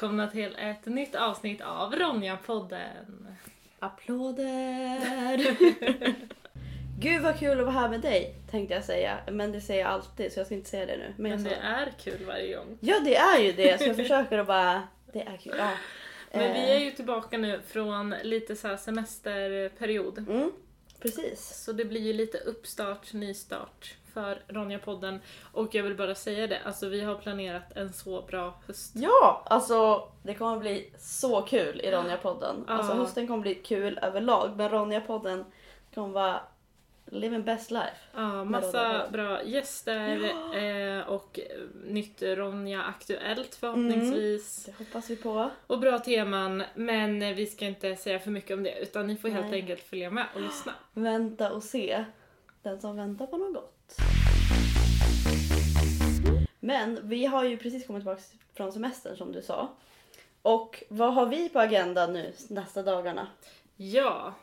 välkomna till ett nytt avsnitt av Ronja-podden. Applåder! Gud vad kul att vara här med dig tänkte jag säga. Men det säger jag alltid så jag ska inte säga det nu. Men jag det sa- är kul varje gång. Ja det är ju det så jag försöker att bara... Det är kul. Ja. Men vi Eh, är ju tillbaka nu från lite så semesterperiod. Mm, precis. Så det blir ju lite uppstart, nystart för Ronja-podden. Och jag vill bara säga det, alltså vi har planerat en så bra höst. Ja, alltså det kommer bli så kul i Ronja-podden. Alltså hösten kommer bli kul överlag men Ronja-podden kommer vara living best life. Ja, massa bra gäster eh, och nytt Ronja Aktuellt förhoppningsvis. Det hoppas vi på. Och bra teman, men vi ska inte säga för mycket om det utan ni får helt Nej. enkelt följa med och lyssna. Vänta och se. Den som väntar på något gott. Men vi har ju precis kommit tillbaka från semestern som du sa. Och vad har vi på agendan nu nästa dagarna? Ja.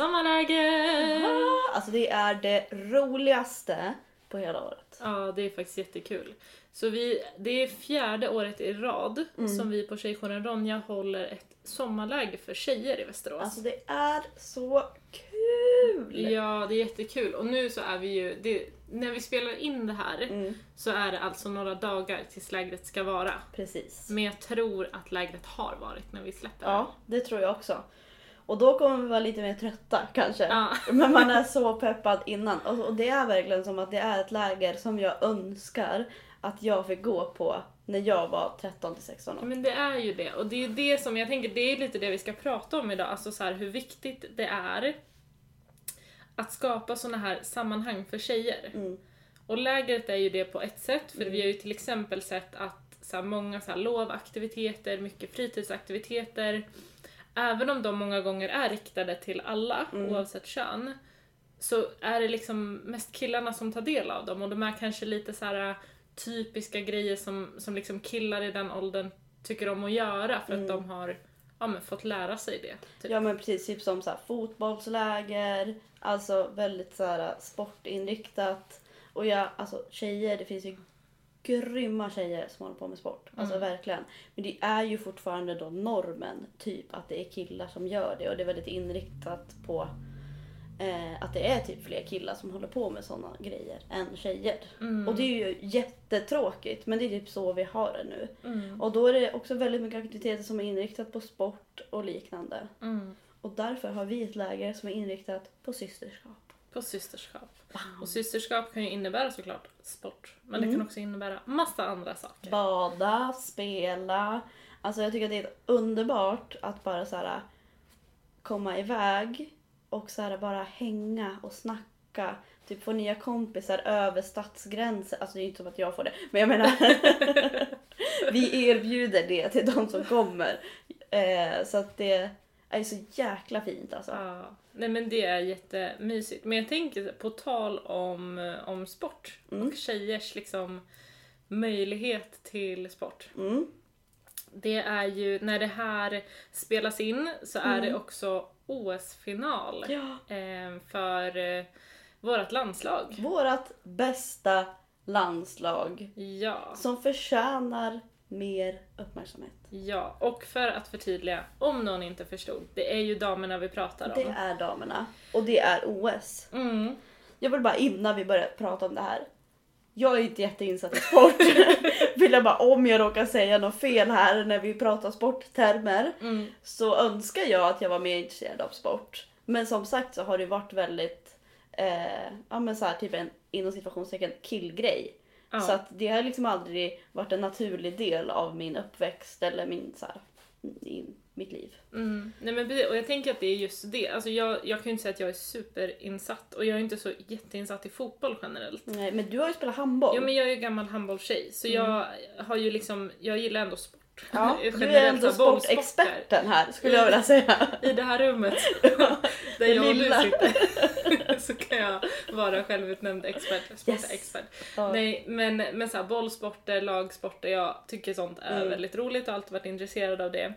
Sommarläger! Ah, Alltså det är det roligaste på hela året. Ja, det är faktiskt jättekul. Så vi, det är fjärde året i rad Mm. som vi på Tjejjouren Ronja håller ett sommarläger för tjejer i Västerås. Alltså det är så kul! Ja, det är jättekul. Och nu så är vi ju, det, när vi spelar in det här Mm, så är det alltså några dagar tills lägret ska vara. precis. Men jag tror att lägret har varit när vi släpper. Ja, det tror jag också. Och då kommer vi vara lite mer trötta kanske. Ja. Men man är så peppad innan. Och och det är verkligen som att det är ett läger som jag önskar att jag fick gå på när jag var 13 till 16 Ja, år. Men det är ju det. Och det är ju det som jag tänker, det är lite det vi ska prata om idag. Alltså så här, hur viktigt det är att skapa såna här sammanhang för tjejer. Mm. Och lägret är ju det på ett sätt, för vi har ju till exempel sett att så här, många så här, lovaktiviteter, mycket fritidsaktiviteter, även om de många gånger är riktade till alla, oavsett kön, så är det liksom mest killarna som tar del av dem och de är kanske lite så här typiska grejer som, som liksom killar i den åldern tycker om att göra för att de har ja, men fått lära sig det. Typ. Ja men precis, typ som så här, fotbollsläger, alltså väldigt så här, sportinriktat. Och jag, alltså tjejer, det finns ju grymma tjejer som håller på med sport. Alltså verkligen. Men det är ju fortfarande då normen, typ att det är killar som gör det och det är väldigt inriktat på eh, att det är typ fler killar som håller på med sådana grejer än tjejer. Och det är ju jättetråkigt men det är typ så vi har det nu. Mm. Och då är det också väldigt mycket aktiviteter som är inriktat på sport och liknande. Mm. Och därför har vi ett läger som är inriktat på systerskap. På systerskap. Och systerskap kan ju innebära såklart sport, men det Mm. kan också innebära massa andra saker. Bada, spela. Alltså jag tycker att det är underbart att bara så här komma iväg och så här bara hänga och snacka. Typ få nya kompisar över stadsgränser. Alltså det är inte som att jag får det. Men jag menar. vi erbjuder det till de som kommer. Eh, så att det är så jäkla fint alltså. Ja, nej men det är jättemysigt. Men jag tänker på tal om, om sport Mm. och tjejers liksom möjlighet till sport. Mm. Det är ju, när det här spelas in så är det också OS-final Mm. Ja. eh, för eh, vårt landslag. Vårat bästa landslag. Ja. Som förtjänar mer uppmärksamhet. Ja, och för att förtydliga, om någon inte förstod, det är ju damerna vi pratar Det om. är damerna. Och det är OS. Mm. Jag vill bara innan vi börjar prata om det här. Jag är inte jätteinsatt i sport. vill jag bara om jag råkar säga något fel här när vi pratar sporttermer. Mm. Så önskar jag att jag var mer intresserad av sport. Men som sagt så har det varit väldigt, eh, ja men så här, typ en inom situationstecken killgrej. Ja. Så att det har liksom aldrig varit en naturlig del av min uppväxt eller min så här, i mitt liv. Mm. Nej men och jag tänker att det är just det. Alltså jag, jag kan ju inte säga att jag är superinsatt och jag är inte så jätteinsatt i fotboll generellt. Nej, men du har ju spelat handboll. Ja men jag är ju gammal handbollstjej så jag har ju liksom, jag gillar ändå sport. Ja, du är ändå sportexperten här skulle jag vilja säga. I det här rummet där jag och du sitter kan jag vara självutnämnd expert, sportexpert. Ja. Nej men, men så här, bollsporter, lagsporter, jag tycker sånt är Mm. väldigt roligt och har alltid varit intresserad av det.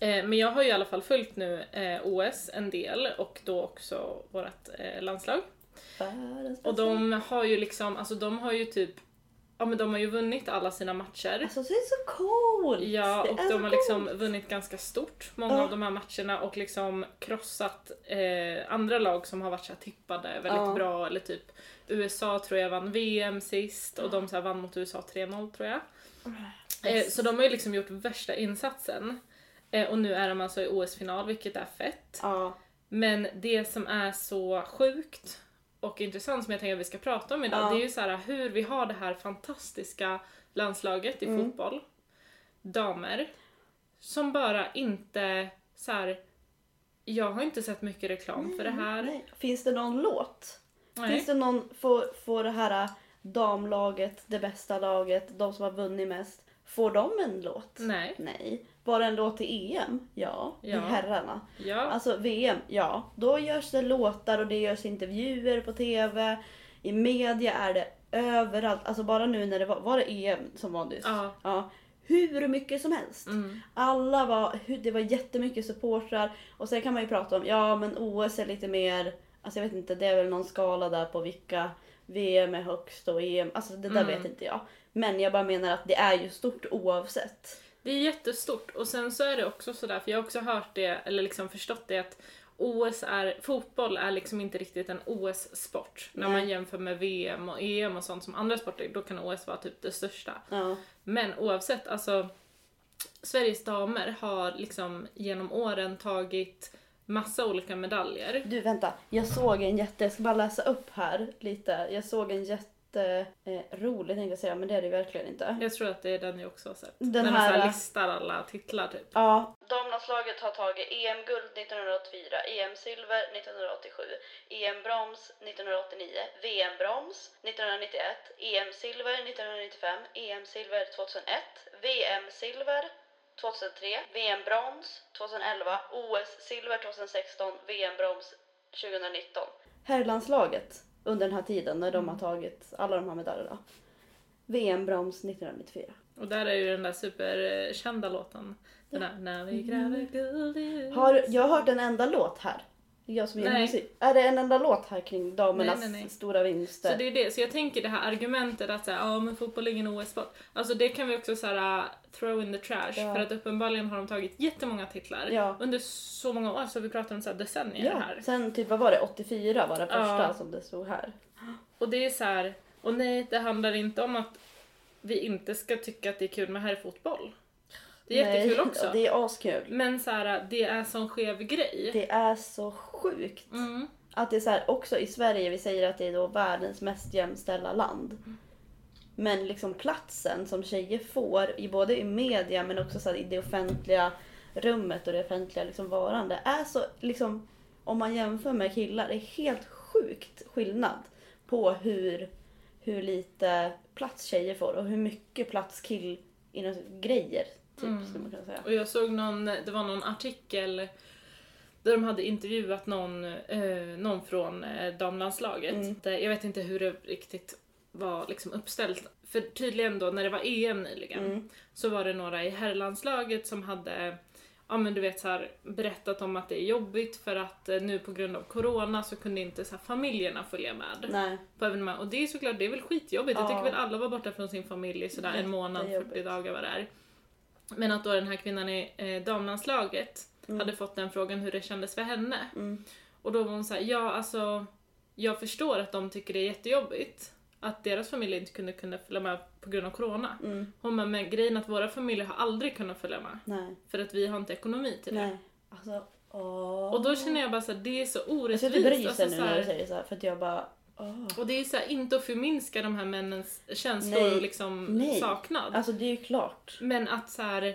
Eh, men jag har ju i alla fall följt nu eh, OS en del och då också vårt eh, landslag. Och de har ju liksom, alltså de har ju typ ja men de har ju vunnit alla sina matcher. Alltså det är så coolt! Ja, och de har liksom coolt. vunnit ganska stort, många Ja. av de här matcherna och liksom krossat eh, andra lag som har varit så tippade väldigt Ja. bra eller typ USA tror jag vann VM sist och de så vann mot USA 3-0 tror jag. Eh, så de har ju liksom gjort värsta insatsen. Eh, och nu är de alltså i OS-final vilket är fett. Ja. Men det som är så sjukt och intressant som jag tänker att vi ska prata om idag Ja. det är ju så här hur vi har det här fantastiska landslaget i Mm. fotboll, damer, som bara inte så här. Jag har inte sett mycket reklam för det här. Nej. Finns det någon låt? Nej. Finns det någon, får, får det här äh, damlaget, det bästa laget, de som har vunnit mest, får de en låt? Nej. Nej. Bara en låt till EM? Ja. Ja. I herrarna. Ja. Alltså VM? Ja. Då görs det låtar och det görs intervjuer på TV. I media är det överallt. Alltså bara nu när det var, var det EM som var nyss? Ja. ja. Hur mycket som helst. Mm. Alla var, det var jättemycket supportrar. Och sen kan man ju prata om, ja men OS är lite mer, alltså jag vet inte, det är väl någon skala där på vilka VM är högst och EM, alltså det där Mm. vet inte jag. Men jag bara menar att det är ju stort oavsett. Det är jättestort och sen så är det också sådär, för jag har också hört det, eller liksom förstått det att OS är, fotboll är liksom inte riktigt en OS-sport. När man jämför med VM och EM och sånt som andra sporter, då kan OS vara typ det största. Ja. Men oavsett, alltså Sveriges damer har liksom genom åren tagit massa olika medaljer. Du vänta, jag såg en jätte, jag ska bara läsa upp här lite. Jag såg en jätte eh, rolig tänkte jag säga, men det är det verkligen inte. Jag tror att det är den jag också har sett. Den Den här- här listar alla titlar typ. Ja. Damlandslaget har tagit EM-guld 1984, EM-silver 1987, EM-broms 1989, VM-broms 1991, EM-silver 1995, EM-silver 2001, VM-silver 2003, VM-brons 2011, OS-silver 2016, VM-broms 2019. Herrlandslaget under den här tiden när de har tagit alla de här medaljerna. VM-broms 1994. Och där är ju den där superkända låten. Den där När vi gräver guld i Har jag hört en enda låt här? Jag som gillar musik. Är det en enda låt här kring damernas Nej, nej, nej. stora vinster? Så det är det, så jag tänker det här argumentet att säga, ja men fotboll är ingen OS-sport. Alltså det kan vi också såhär throw in the trash Ja. för att uppenbarligen har de tagit jättemånga titlar Ja. under så många år så vi pratar om så här decennier ja. här. Sen typ, vad var det? 84 var det första som det stod här. Och det är så här, och nej det handlar inte om att vi inte ska tycka att det är kul med herrfotboll. Det är Nej, jättekul också. Det är askul. Men så här, det är sån skev grej. Det är så sjukt. Mm. Att det är så här, också i Sverige, vi säger att det är då världens mest jämställda land. Men liksom platsen som tjejer får, i både i media men också så här, i det offentliga rummet och det offentliga liksom varande, är så liksom, om man jämför med killar, det är helt sjukt skillnad på hur, hur lite plats tjejer får och hur mycket plats kill inom grejer, typ, Mm. skulle man kunna säga. Och jag såg någon, det var någon artikel där de hade intervjuat någon, eh, någon från eh, damlandslaget. Mm. Där, jag vet inte hur det riktigt var liksom uppställt. För tydligen då när det var EM nyligen Mm. så var det några i herrlandslaget som hade Ja men du vet så här, berättat om att det är jobbigt för att eh, nu på grund av corona så kunde inte så här, familjerna följa med Nej. på evenemang. Och det är såklart, det är väl skitjobbigt. Jag Ja. tycker väl alla var borta från sin familj sådär en månad, 40 Jättejobbigt. dagar vad det är. Men att då den här kvinnan i eh, damlandslaget Mm. hade fått den frågan hur det kändes för henne. Mm. Och då var hon såhär, ja alltså jag förstår att de tycker det är jättejobbigt att deras familj inte kunde, kunde följa med på grund av corona. Mm. Hon bara, men grejen att våra familjer har aldrig kunnat följa med. Nej. För att vi har inte ekonomi till det. Alltså, åh. Och då känner jag bara såhär, det är så Jag orättvist. sitter och ryser Alltså, nu när du säger så här, för att jag bara... åh. Och det är så här, inte att förminska de här männens känslor Nej. och liksom Nej. saknad. Alltså det är ju klart. Men att så här,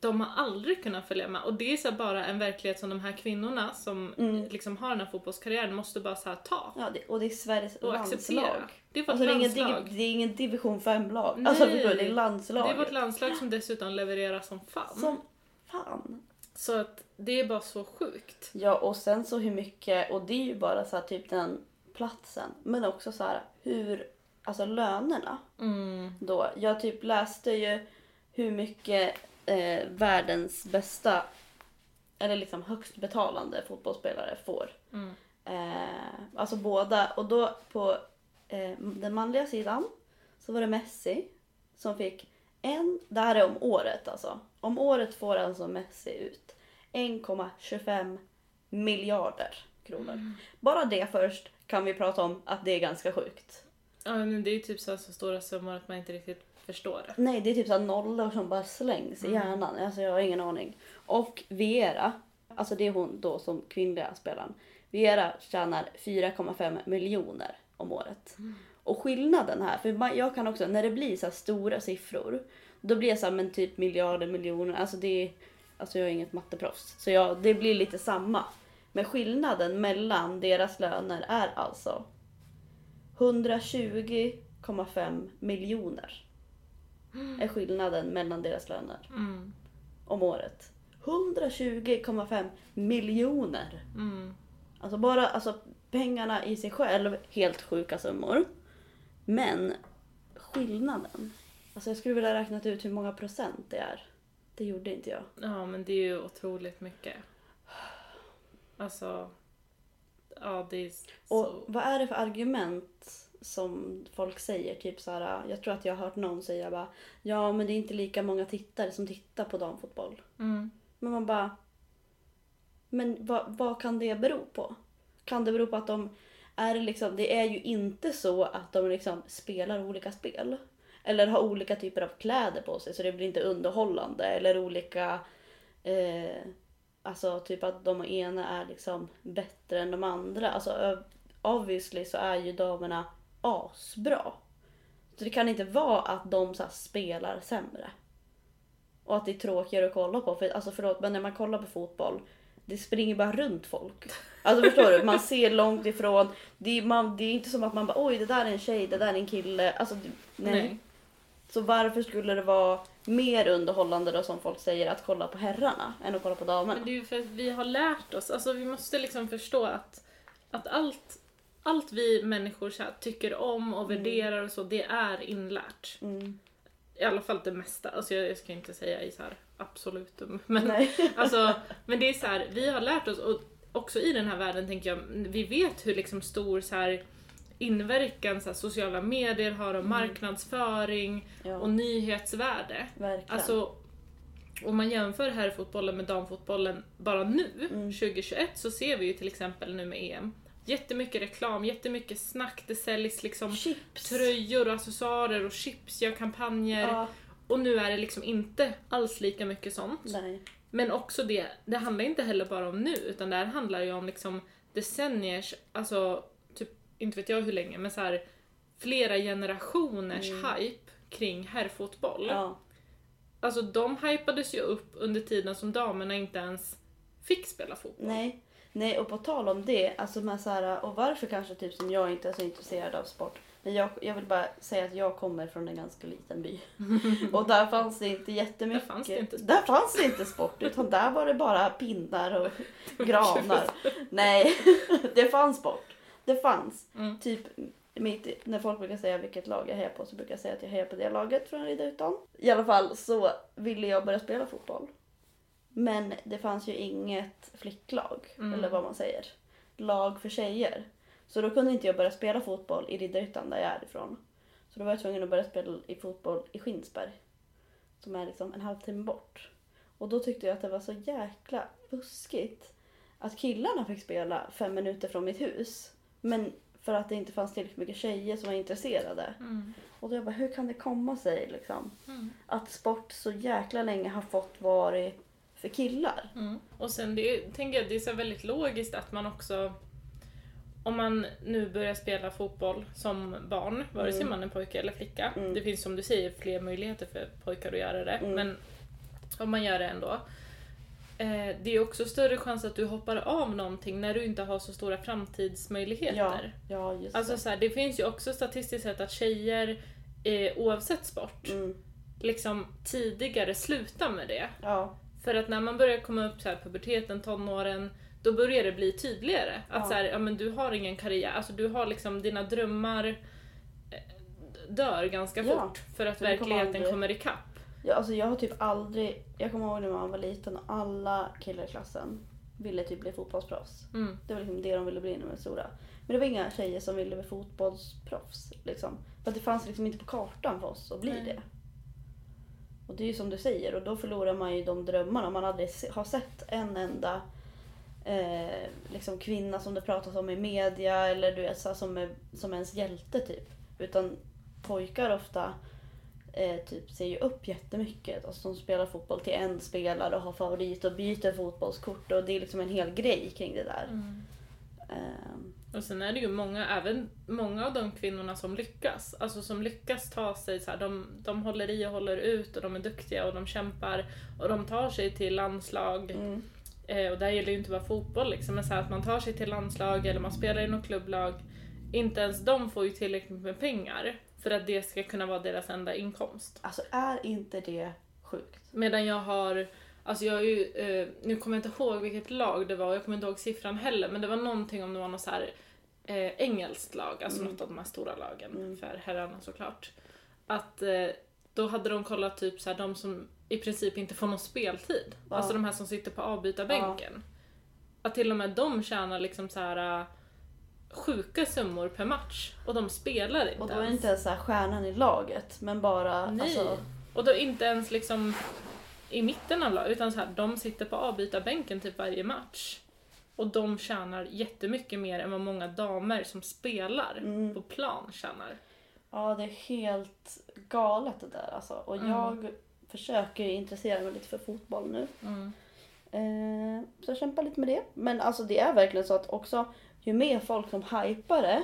de har aldrig kunnat följa med. Och det är så bara en verklighet som de här kvinnorna som Mm. liksom har den här fotbollskarriären måste bara så ta. Ja, det, och det är Sveriges Och acceptera. landslag. Det är vårt Alltså, det, är ingen, landslag. div- det är ingen division 5-lag. Nej. Alltså förstår? Det är Det landslaget. är vårt landslag som dessutom levererar som fan. Som fan. Så att det är bara så sjukt. Ja, och sen så hur mycket, och det är ju bara så här, typ den platsen. Men också så här hur, alltså lönerna Mm. då. Jag typ läste ju hur mycket eh, världens bästa, eller liksom högst betalande fotbollsspelare får. Mm. Eh, alltså båda, och då på eh, den manliga sidan så var det Messi som fick en, det här är om året alltså. Om året får alltså Messi ut 1,25 miljarder kronor. Bara det först kan vi prata om att det är ganska sjukt. Ja, men det är ju typ så, så stora summor att man inte riktigt förstår det. Nej, det är typ så nollor som bara slängs i hjärnan. Alltså jag har ingen aning. Och Viera, alltså det är hon då som kvinnliga spelaren. Viera tjänar 4,5 miljoner om året. Och skillnaden här, för man- jag kan också, när det blir så stora siffror, då blir det så här, men typ miljarder, miljoner, alltså det är, alltså jag är inget matteproffs. Så jag, det blir lite samma. Men skillnaden mellan deras löner är alltså 120,5 miljoner är skillnaden mellan deras löner Mm. om året. 120,5 miljoner! Mm. Alltså bara alltså, pengarna i sig själv, helt sjuka summor. Men skillnaden. Alltså jag skulle vilja räkna ut hur många procent det är. Det gjorde inte jag. Ja, men det är ju otroligt mycket. Alltså, ja det är Och så... vad är det för argument som folk säger? Typ så här, jag tror att jag har hört någon säga bara Ja men det är inte lika många tittare som tittar på damfotboll. Mm. Men man bara... Men vad, vad kan det bero på? Kan det bero på att de... Är liksom, det är ju inte så att de liksom spelar olika spel. Eller har olika typer av kläder på sig så det blir inte underhållande. Eller olika... Eh, alltså typ att de ena är liksom bättre än de andra. Alltså obviously så är ju damerna asbra. Så det kan inte vara att de så här, spelar sämre. Och att det är tråkigare att kolla på. För, alltså förlåt, men när man kollar på fotboll, det springer bara runt folk. Alltså förstår du? Man ser långt ifrån. Det är, man, det är inte som att man bara oj det där är en tjej, det där är en kille. Alltså det- nej. Nej. Så varför skulle det vara mer underhållande då som folk säger att kolla på herrarna än att kolla på damerna? Men det är ju för att vi har lärt oss, alltså vi måste liksom förstå att, att allt, allt vi människor så här, tycker om och värderar och så, det är inlärt. Mm. I alla fall det mesta. Alltså jag, jag ska inte säga i så här absolutum. Men, Nej. alltså, men det är så här, vi har lärt oss, och också i den här världen tänker jag, vi vet hur liksom stor så här, inverkan så här, sociala medier har om marknadsföring Ja, och nyhetsvärde. verkligen. Alltså, om man jämför herrfotbollen med damfotbollen bara nu, Mm. 2021, så ser vi ju till exempel nu med EM, jättemycket reklam, jättemycket snack, det säljs liksom Chips. tröjor och accessoarer och chips gör kampanjer. Ja, Och nu är det liksom inte alls lika mycket sånt. nej. Men också det, det handlar inte heller bara om nu, utan det här handlar ju om liksom decenniers, alltså inte vet jag hur länge, men så här flera generationers hype kring herrfotboll. Mm. Ja. Alltså de hypades ju upp under tiden som damerna inte ens fick spela fotboll. Nej. Nej, och på tal om det, alltså med så här, och varför kanske typ som jag inte är så intresserad av sport. Men jag, jag vill bara säga att jag kommer från en ganska liten by. Och där fanns det inte jättemycket. Där fanns det inte sport. Där fanns det inte sport, utan där var det bara pinnar och granar. Nej, det fanns sport. Det fanns. Mm. Typ mitt, när folk brukar säga vilket lag jag hejar på så brukar jag säga att jag hejar på det laget från Riddarhyttan. I alla fall så ville jag börja spela fotboll. Men det fanns ju inget flicklag, Mm. eller vad man säger. Lag för tjejer. Så då kunde inte jag börja spela fotboll i Riddarhyttan där jag är ifrån. Så då var jag tvungen att börja spela i fotboll i Skinsberg. Som är liksom en halvtimme bort. Och då tyckte jag att det var så jäkla buskigt. Att killarna fick spela fem minuter från mitt hus. Men för att det inte fanns tillräckligt mycket tjejer som var intresserade. Mm. Och då jag bara, hur kan det komma sig liksom? Mm. Att sport så jäkla länge har fått vara för killar. Mm. Och sen det, tänker jag, det är så väldigt logiskt att man också om man nu börjar spela fotboll som barn, vare sig Mm. man är pojke eller flicka, Mm. det finns som du säger fler möjligheter för pojkar att göra det, Mm. men om man gör det ändå. Eh, det är också större chans att du hoppar av någonting när du inte har så stora framtidsmöjligheter. Ja, ja just Alltså det. så här, det finns ju också statistiskt sett att tjejer, eh, oavsett sport, Mm, liksom tidigare slutar med det. ja, För att när man börjar komma upp så här puberteten, tonåren, då börjar det bli tydligare. Att Ja. så här, ja men du har ingen karriär, alltså du har liksom dina drömmar eh, dör ganska Ja, fort för att det kommer verkligheten aldrig- kommer ikapp. Ja. Alltså jag har typ aldrig, jag kommer ihåg när man var liten och alla killar i klassen ville typ bli fotbollsproffs. Mm. Det var liksom det de ville bli när de var stora. Men det var inga tjejer som ville bli fotbollsproffs. Liksom. För att det fanns liksom inte på kartan för oss att bli Nej. det. Och det är ju som du säger och då förlorar man ju de drömmarna. Man aldrig har sett en enda eh, liksom kvinna som det pratas om i media eller du vet, så som, är, som ens hjälte typ. Utan pojkar ofta eh, typ ser ju upp jättemycket. Alltså de spelar fotboll till en spelare och har favorit och byter fotbollskort och det är liksom en hel grej kring det där. Mm. Ehm, Och sen är det ju många, även många av de kvinnorna som lyckas, alltså som lyckas ta sig så här, de, de håller i och håller ut och de är duktiga och de kämpar och de tar sig till landslag. mm. Eh, och där gäller det ju inte bara fotboll liksom, men så här, att man tar sig till landslag eller man spelar i något klubblag. Inte ens de får ju tillräckligt med pengar för att det ska kunna vara deras enda inkomst. Alltså är inte det sjukt? Medan jag har, alltså jag har ju, eh, nu kommer jag inte ihåg vilket lag det var, jag kommer inte ihåg siffran heller, men det var någonting om det var något så här eh, engelskt lag, alltså Mm. något av de här stora lagen Mm. för herrarna såklart. Att eh, då hade de kollat typ så här, de som i princip inte får någon speltid, Ja. alltså de här som sitter på avbytarbänken. Att till och med de tjänar liksom så här eh, sjuka summor per match och de spelar inte Och då är ens. inte ens så här stjärnan i laget men bara Nej. alltså, Och då inte ens liksom i mitten av laget, utan så här, de sitter på avbytarbänken typ varje match. Och de tjänar jättemycket mer än vad många damer som spelar Mm. på plan tjänar. Ja det är helt galet det där alltså. Och Mm. jag försöker intressera mig lite för fotboll nu. Eh, så jag kämpar lite med det. Men alltså det är verkligen så att också ju mer folk som hypar det,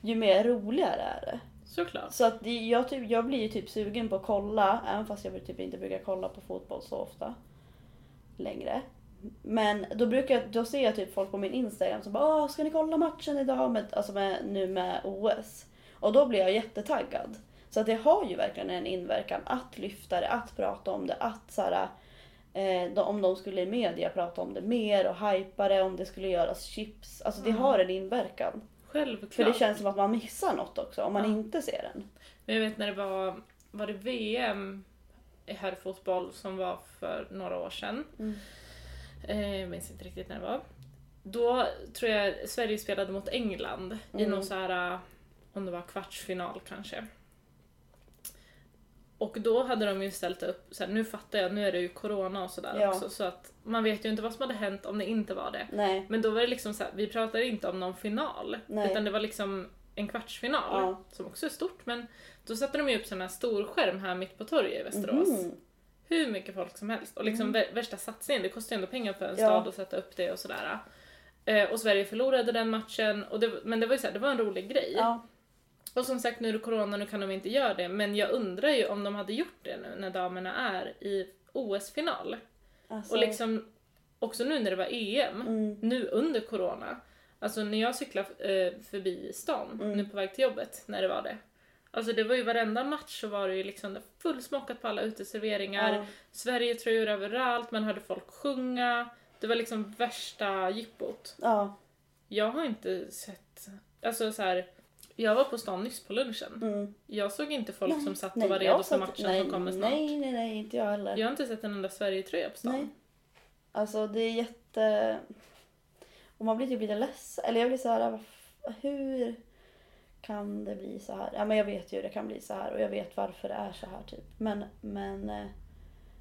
ju mer roligare är det. Såklart. Så att jag, typ, jag blir ju typ sugen på att kolla, även fast jag typ inte brukar kolla på fotboll så ofta längre. Men då brukar jag, då ser jag typ folk på min Instagram som bara Åh, ska ni kolla matchen idag? Med, alltså med, nu med OS. Och då blir jag jättetaggad. Så att det har ju verkligen en inverkan att lyfta det, att prata om det, att så här, eh, de, om de skulle i media prata om det mer och hypa det, om det skulle göras chips. Alltså det Mm. har en inverkan. Självklart. För det känns som att man missar något också om man Ja. inte ser den. Men jag vet när det var, var det VM i herrfotboll som var för några år sedan. Mm. Eh, jag minns inte riktigt när det var. Då tror jag Sverige spelade mot England i Mm. någon så här, eh, om det var kvartsfinal kanske. Och då hade de ju ställt upp, så här, nu fattar jag, nu är det ju corona och sådär Ja. också så att man vet ju inte vad som hade hänt om det inte var det. Nej. Men då var det liksom så här, vi pratade inte om någon final Nej. utan det var liksom en kvartsfinal Ja. som också är stort men då satte de ju upp sån här storskärm här mitt på torget i Västerås. Mhm. Hur mycket folk som helst och liksom vär- värsta satsningen, det kostar ju ändå pengar för en Ja. stad att sätta upp det och sådär. Eh, och Sverige förlorade den matchen, och det, men det var ju så här, det var en rolig grej. Ja. Och som sagt nu är det corona, nu kan de inte göra det, men jag undrar ju om de hade gjort det nu när damerna är i OS-final. Alltså, Och liksom, också nu när det var EM, mm. nu under corona. Alltså när jag cyklade eh, förbi stan, Mm. nu på väg till jobbet, när det var det. Alltså det var ju varenda match så var det ju liksom fullsmockat på alla uteserveringar. Ja. Sverige-tröjor överallt, man hörde folk sjunga. Det var liksom värsta jippot. Ja. Jag har inte sett, alltså så här. Jag var på stan nyss på lunchen. Mm. Jag såg inte folk Nej, som satt och var redo för matchen nej, som kommer snart. Nej, nej, nej, inte jag heller. Jag har inte sett en enda Sverige-tröja på stan. Nej. Alltså det är jätte... Och man blir typ lite ledsen. Eller jag blir så här, vad f- hur kan det bli så här? Ja men jag vet ju hur det kan bli så här och jag vet varför det är så här typ. Men, men eh,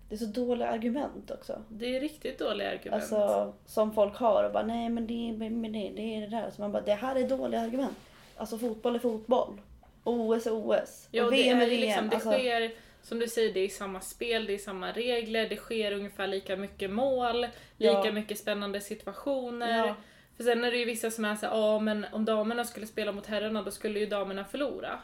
det är så dåliga argument också. Det är riktigt dåliga argument. Alltså som folk har och bara nej men det, men det, det är det där. Så man bara det här är dåliga argument. Alltså fotboll är fotboll. Och OS är OS. Ja, och det VM är VM. liksom, det alltså, sker, som du säger, det är samma spel, det är samma regler, det sker ungefär lika mycket mål, lika Ja. mycket spännande situationer. Ja. För sen är det ju vissa som är såhär, ja men om damerna skulle spela mot herrarna då skulle ju damerna förlora.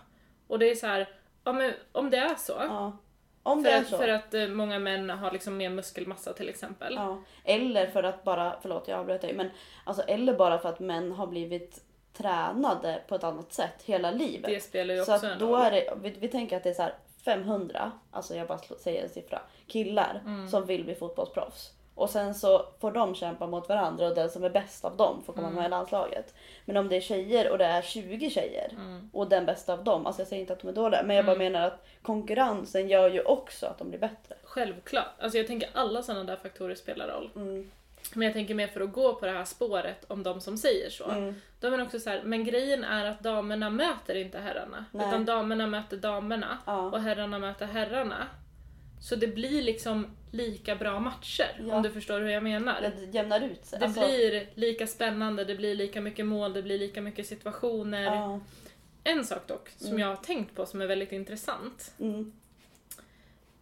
Och det är så här, ja men om det är så. ja. Om för, det är så. för att eh, många män har liksom mer muskelmassa till exempel. Ja. Eller för att bara, förlåt jag avbröt dig, men alltså eller bara för att män har blivit tränade på ett annat sätt hela livet. Det spelar ju så också att en då roll. är det, vi, vi tänker att det är så här 500, alltså jag bara säger en siffra, killar Mm. som vill bli fotbollsproffs. Och sen så får de kämpa mot varandra och den som är bäst av dem får komma Mm. med i landslaget. Men om det är tjejer och det är 20 tjejer Mm. och den bästa av dem, alltså jag säger inte att de är dåliga, men jag bara Mm. menar att konkurrensen gör ju också att de blir bättre. Självklart. Alltså jag tänker alla sådana där faktorer spelar roll. Men jag tänker mer för att gå på det här spåret om de som säger så. Mm. Då är man också så här, men grejen är att damerna möter inte herrarna. Nej. Utan damerna möter damerna Ja. och herrarna möter herrarna. Så det blir liksom lika bra matcher Ja. om du förstår hur jag menar. Det jämnar ut sig. Det Alltså, blir lika spännande, det blir lika mycket mål, det blir lika mycket situationer. Ja. En sak dock som Mm. jag har tänkt på som är väldigt intressant. Mm.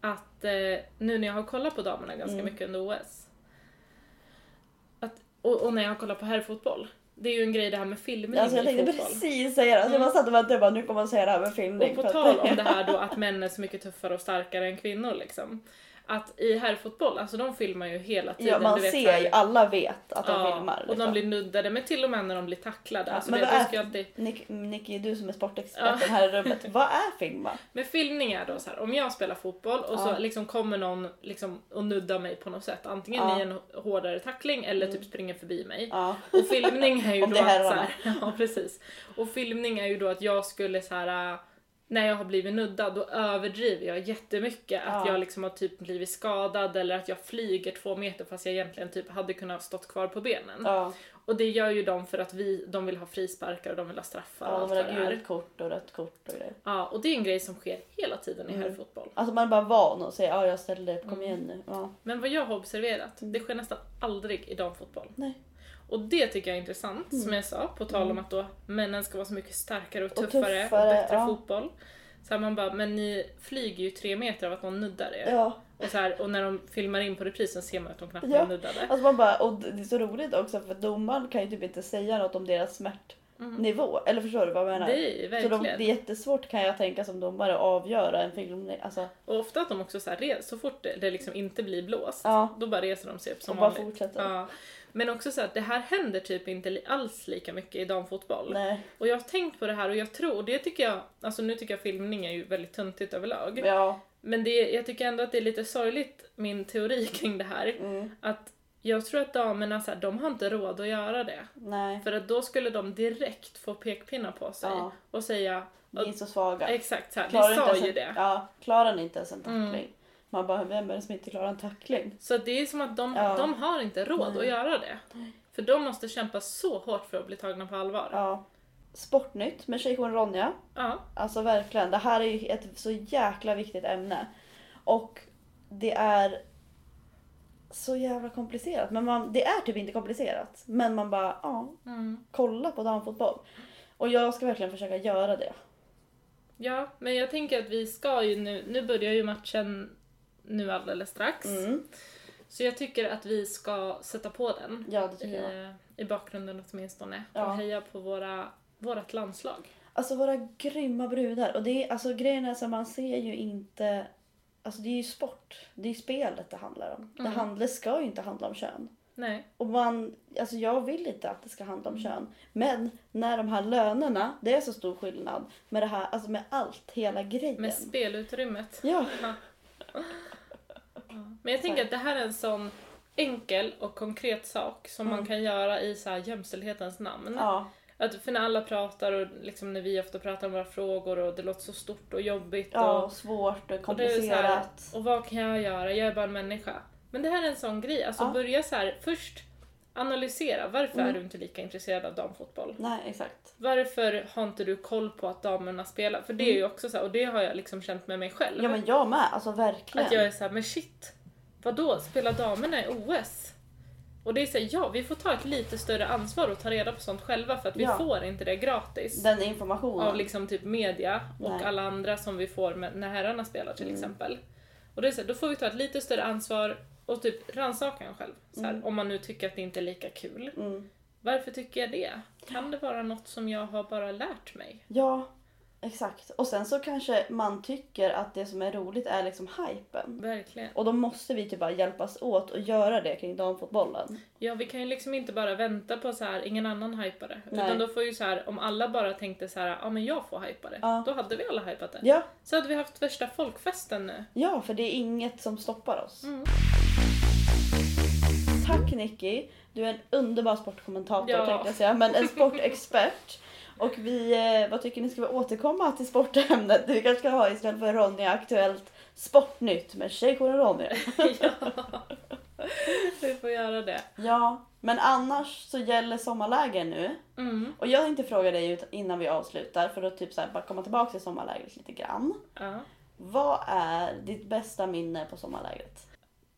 Att eh, nu när jag har kollat på damerna ganska Mm. mycket under OS. Och, och när jag har kollat på herrfotboll. Det är ju en grej det här med filmning Alltså jag i tänkte fotboll. precis säga det. Alltså, Jag bara satt och väntade bara, nu kommer man säga det här med filmning. Och på tal om det här då att män är så mycket tuffare och starkare än kvinnor liksom. Att i herrfotboll, alltså de filmar ju hela tiden. Ja, man vet, ser ju, alla vet att de Ja, filmar. och de liksom. blir nuddade, men till och med när de blir tacklade. Ja, alltså men det, vad är- alltid... Nick, Nicky, du som är sportexperten här i rummet, vad är filma? Men filmning är då så här, om jag spelar fotboll och Ja. så liksom kommer någon liksom och nuddar mig på något sätt. Antingen Ja. i en hårdare tackling eller typ springer förbi mig. Ja. Och filmning är ju då att så här, Ja precis. Och filmning är ju då att jag skulle så här. När jag har blivit nuddad då överdriver jag jättemycket att Ja. jag liksom har typ blivit skadad eller att jag flyger två meter fast jag egentligen typ hade kunnat stått kvar på benen. Ja, Och det gör ju de för att vi, de vill ha frisparkar och de vill ha straffar och ja allt de vad det är. gult kort och rött kort och grejer. Ja, och det är en grej som sker hela tiden i Mm. herrfotboll. Alltså man är bara van att säga ja jag ställde upp, kom Mm. igen nu. Ja. Men vad jag har observerat, det sker nästan aldrig i damfotboll. Nej. Och det tycker jag är intressant, Mm. som jag sa, på tal om att då männen ska vara så mycket starkare och Och tuffare och, tuffare, bättre ja. fotboll. Så här man bara, men ni flyger ju tre meter av att någon nuddar er. Ja, Och, så här, och när de filmar in på reprisen ser man att de knappt Ja. nuddade. alltså man bara, och det är så roligt också för domaren kan ju typ inte säga något om deras smärtnivå. Eller förstår du vad jag menar? Mm. Det är så de, verkligen. det är jättesvårt kan jag tänka som domare att avgöra en film. Alltså, Och ofta att de också så här, så fort det, liksom inte blir blåst, Ja. då bara reser de sig upp och som bara vanligt. fortsätter. Ja. Men också så att det här händer typ inte alls lika mycket i damfotboll. Nej. Och jag har tänkt på det här och jag tror, och det tycker jag, alltså nu tycker jag filmning är ju väldigt töntigt överlag. Ja. Men det, jag tycker ändå att det är lite sorgligt, min teori kring det här. Mm. Att jag tror att damerna, så här, de har inte råd att göra det. Nej. För att då skulle de direkt få pekpinnar på sig Ja. och säga Ni är så svaga. exakt så här, Klarar inte sa ju det. Ja, klarar ni inte ens en tackling? Mm. Man bara, vem är det som inte klarar en tackling? Så det är som att de, Ja. de har inte råd Nej. att göra det. För de måste kämpa så hårt för att bli tagna på allvar. Ja. Sportnytt med tjejjouren Ronja. Ja. Alltså verkligen, det här är ju ett så jäkla viktigt ämne. Och det är så jävla komplicerat. Men man, det är typ inte komplicerat. Men man bara, ja, Mm. kolla på damfotboll. Och jag ska verkligen försöka göra det. Ja, men jag tänker att vi ska ju nu, nu börjar ju matchen nu alldeles strax. Mm. Så jag tycker att vi ska sätta på den Ja, det tycker jag. i, i bakgrunden åtminstone. Ja. Och heja på våra, vårat landslag. Alltså våra grymma brudar. Och det är, alltså grejen är så man ser ju inte... Alltså det är ju sport. Det är ju spelet det handlar om. Det, Mm. handlar, ska ju inte handla om kön. Nej. Och man, alltså jag vill inte att det ska handla om kön. Men när de här lönerna, det är så stor skillnad med det här, alltså med allt, hela grejen. Med spelutrymmet. Ja, Men jag tänker att det här är en sån enkel och konkret sak som man Mm. kan göra i så här jämställdhetens namn. ja, Att för när alla pratar och liksom när vi ofta pratar om våra frågor och det låter så stort och jobbigt ja och, svårt och och det är så här, komplicerat. och vad kan jag göra? Jag är bara en människa. Men det här är en sån grej, alltså Ja. börja så här först analysera varför Mm. är du inte lika intresserad av damfotboll? Nej, exakt. Varför har inte du koll på att damerna spelar? För det är ju också så här, och det har jag liksom känt med mig själv. Mm. Ja men jag med, alltså verkligen. Att jag är såhär, men shit, vadå, spelar damerna i OS? Och det är såhär, ja vi får ta ett lite större ansvar och ta reda på sånt själva för att vi Ja. får inte det gratis. Den informationen. Av liksom typ media och Nej. alla andra som vi får med, när herrarna spelar till Mm. exempel. Och det är såhär, då får vi ta ett lite större ansvar och typ rannsaka en själv. Så här, Mm. Om man nu tycker att det inte är lika kul. Mm. Varför tycker jag det? Kan det vara något som jag har bara lärt mig? Ja, exakt. Och sen så kanske man tycker att det som är roligt är liksom hypen. Verkligen. Och då måste vi typ bara hjälpas åt och göra det kring damfotbollen. Ja, vi kan ju liksom inte bara vänta på så här, ingen annan hypar det. Nej. Utan då får ju så här, om alla bara tänkte så här, ja men jag får hypa det. Ja. Då hade vi alla hypat det. Ja, Så hade vi haft värsta folkfesten nu. ja, för det är inget som stoppar oss. Mm. Tack Nicky. Du är en underbar sportkommentator Ja. tänkte jag säga, men en sportexpert. Och vi, eh, vad tycker ni, ska vi återkomma till sportämnet? Vi kanske ska ha istället för Ronja Aktuellt Sportnytt med tjejjouren Ronja. ja. Vi får göra det. Ja, men annars så gäller sommarläger nu. Mm. Och jag tänkte fråga dig innan vi avslutar för att typ så här bara komma tillbaka till sommarlägret lite grann. Ja. Vad är ditt bästa minne på sommarlägret?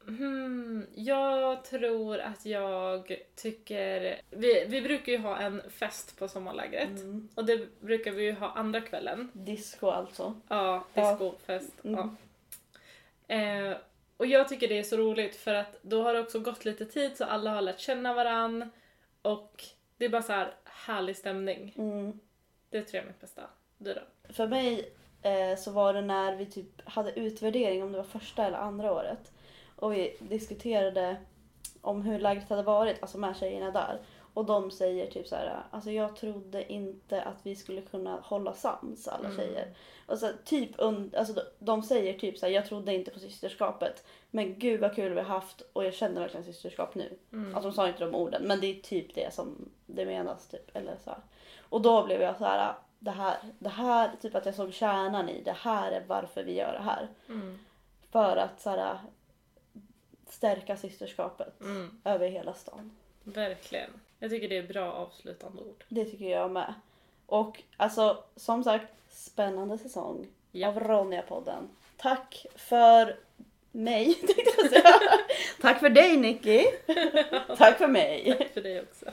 Hmm, jag tror att jag tycker... Vi, vi brukar ju ha en fest på sommarlägret. Mm. Och det brukar vi ju ha andra kvällen. Disco alltså. Ja, Ja. discofest. Mm. Ja. Eh, och jag tycker det är så roligt för att då har det också gått lite tid så alla har lärt känna varann. Och det är bara så här härlig stämning. Mm. Det tror jag är mitt bästa. Du då? För mig eh, så var det när vi typ hade utvärdering om det var första eller andra året. Och vi diskuterade om hur lägret hade varit, alltså med tjejerna där. Och de säger typ så här, alltså jag trodde inte att vi skulle kunna hålla sams alla Mm. tjejer. Och så typ, und- alltså de, de säger typ så här, jag trodde inte på systerskapet. Men gud vad kul vi har haft och jag känner verkligen systerskap nu. Mm. Alltså de sa inte de orden men det är typ det som det menas. Typ, eller så här. Och då blev jag så här, det här, det här, typ att jag såg kärnan i det här är varför vi gör det här. Mm. För att så här, stärka systerskapet Mm. över hela stan. Verkligen. Jag tycker det är bra avslutande ord. Det tycker jag med. Och alltså som sagt, spännande säsong Ja. av Ronja-podden. Tack för mig tänkte jag säga. Tack för dig Nicky. Tack för mig. Tack för dig också.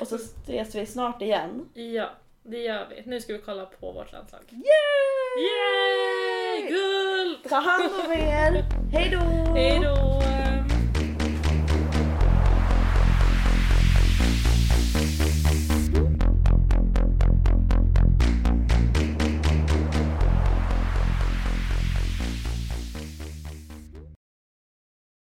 Och så ses vi snart igen. Ja, det gör vi. Nu ska vi kolla på vårt landslag. Yay! Yay! Guld! Ta hand om er! Hej då! Hej då!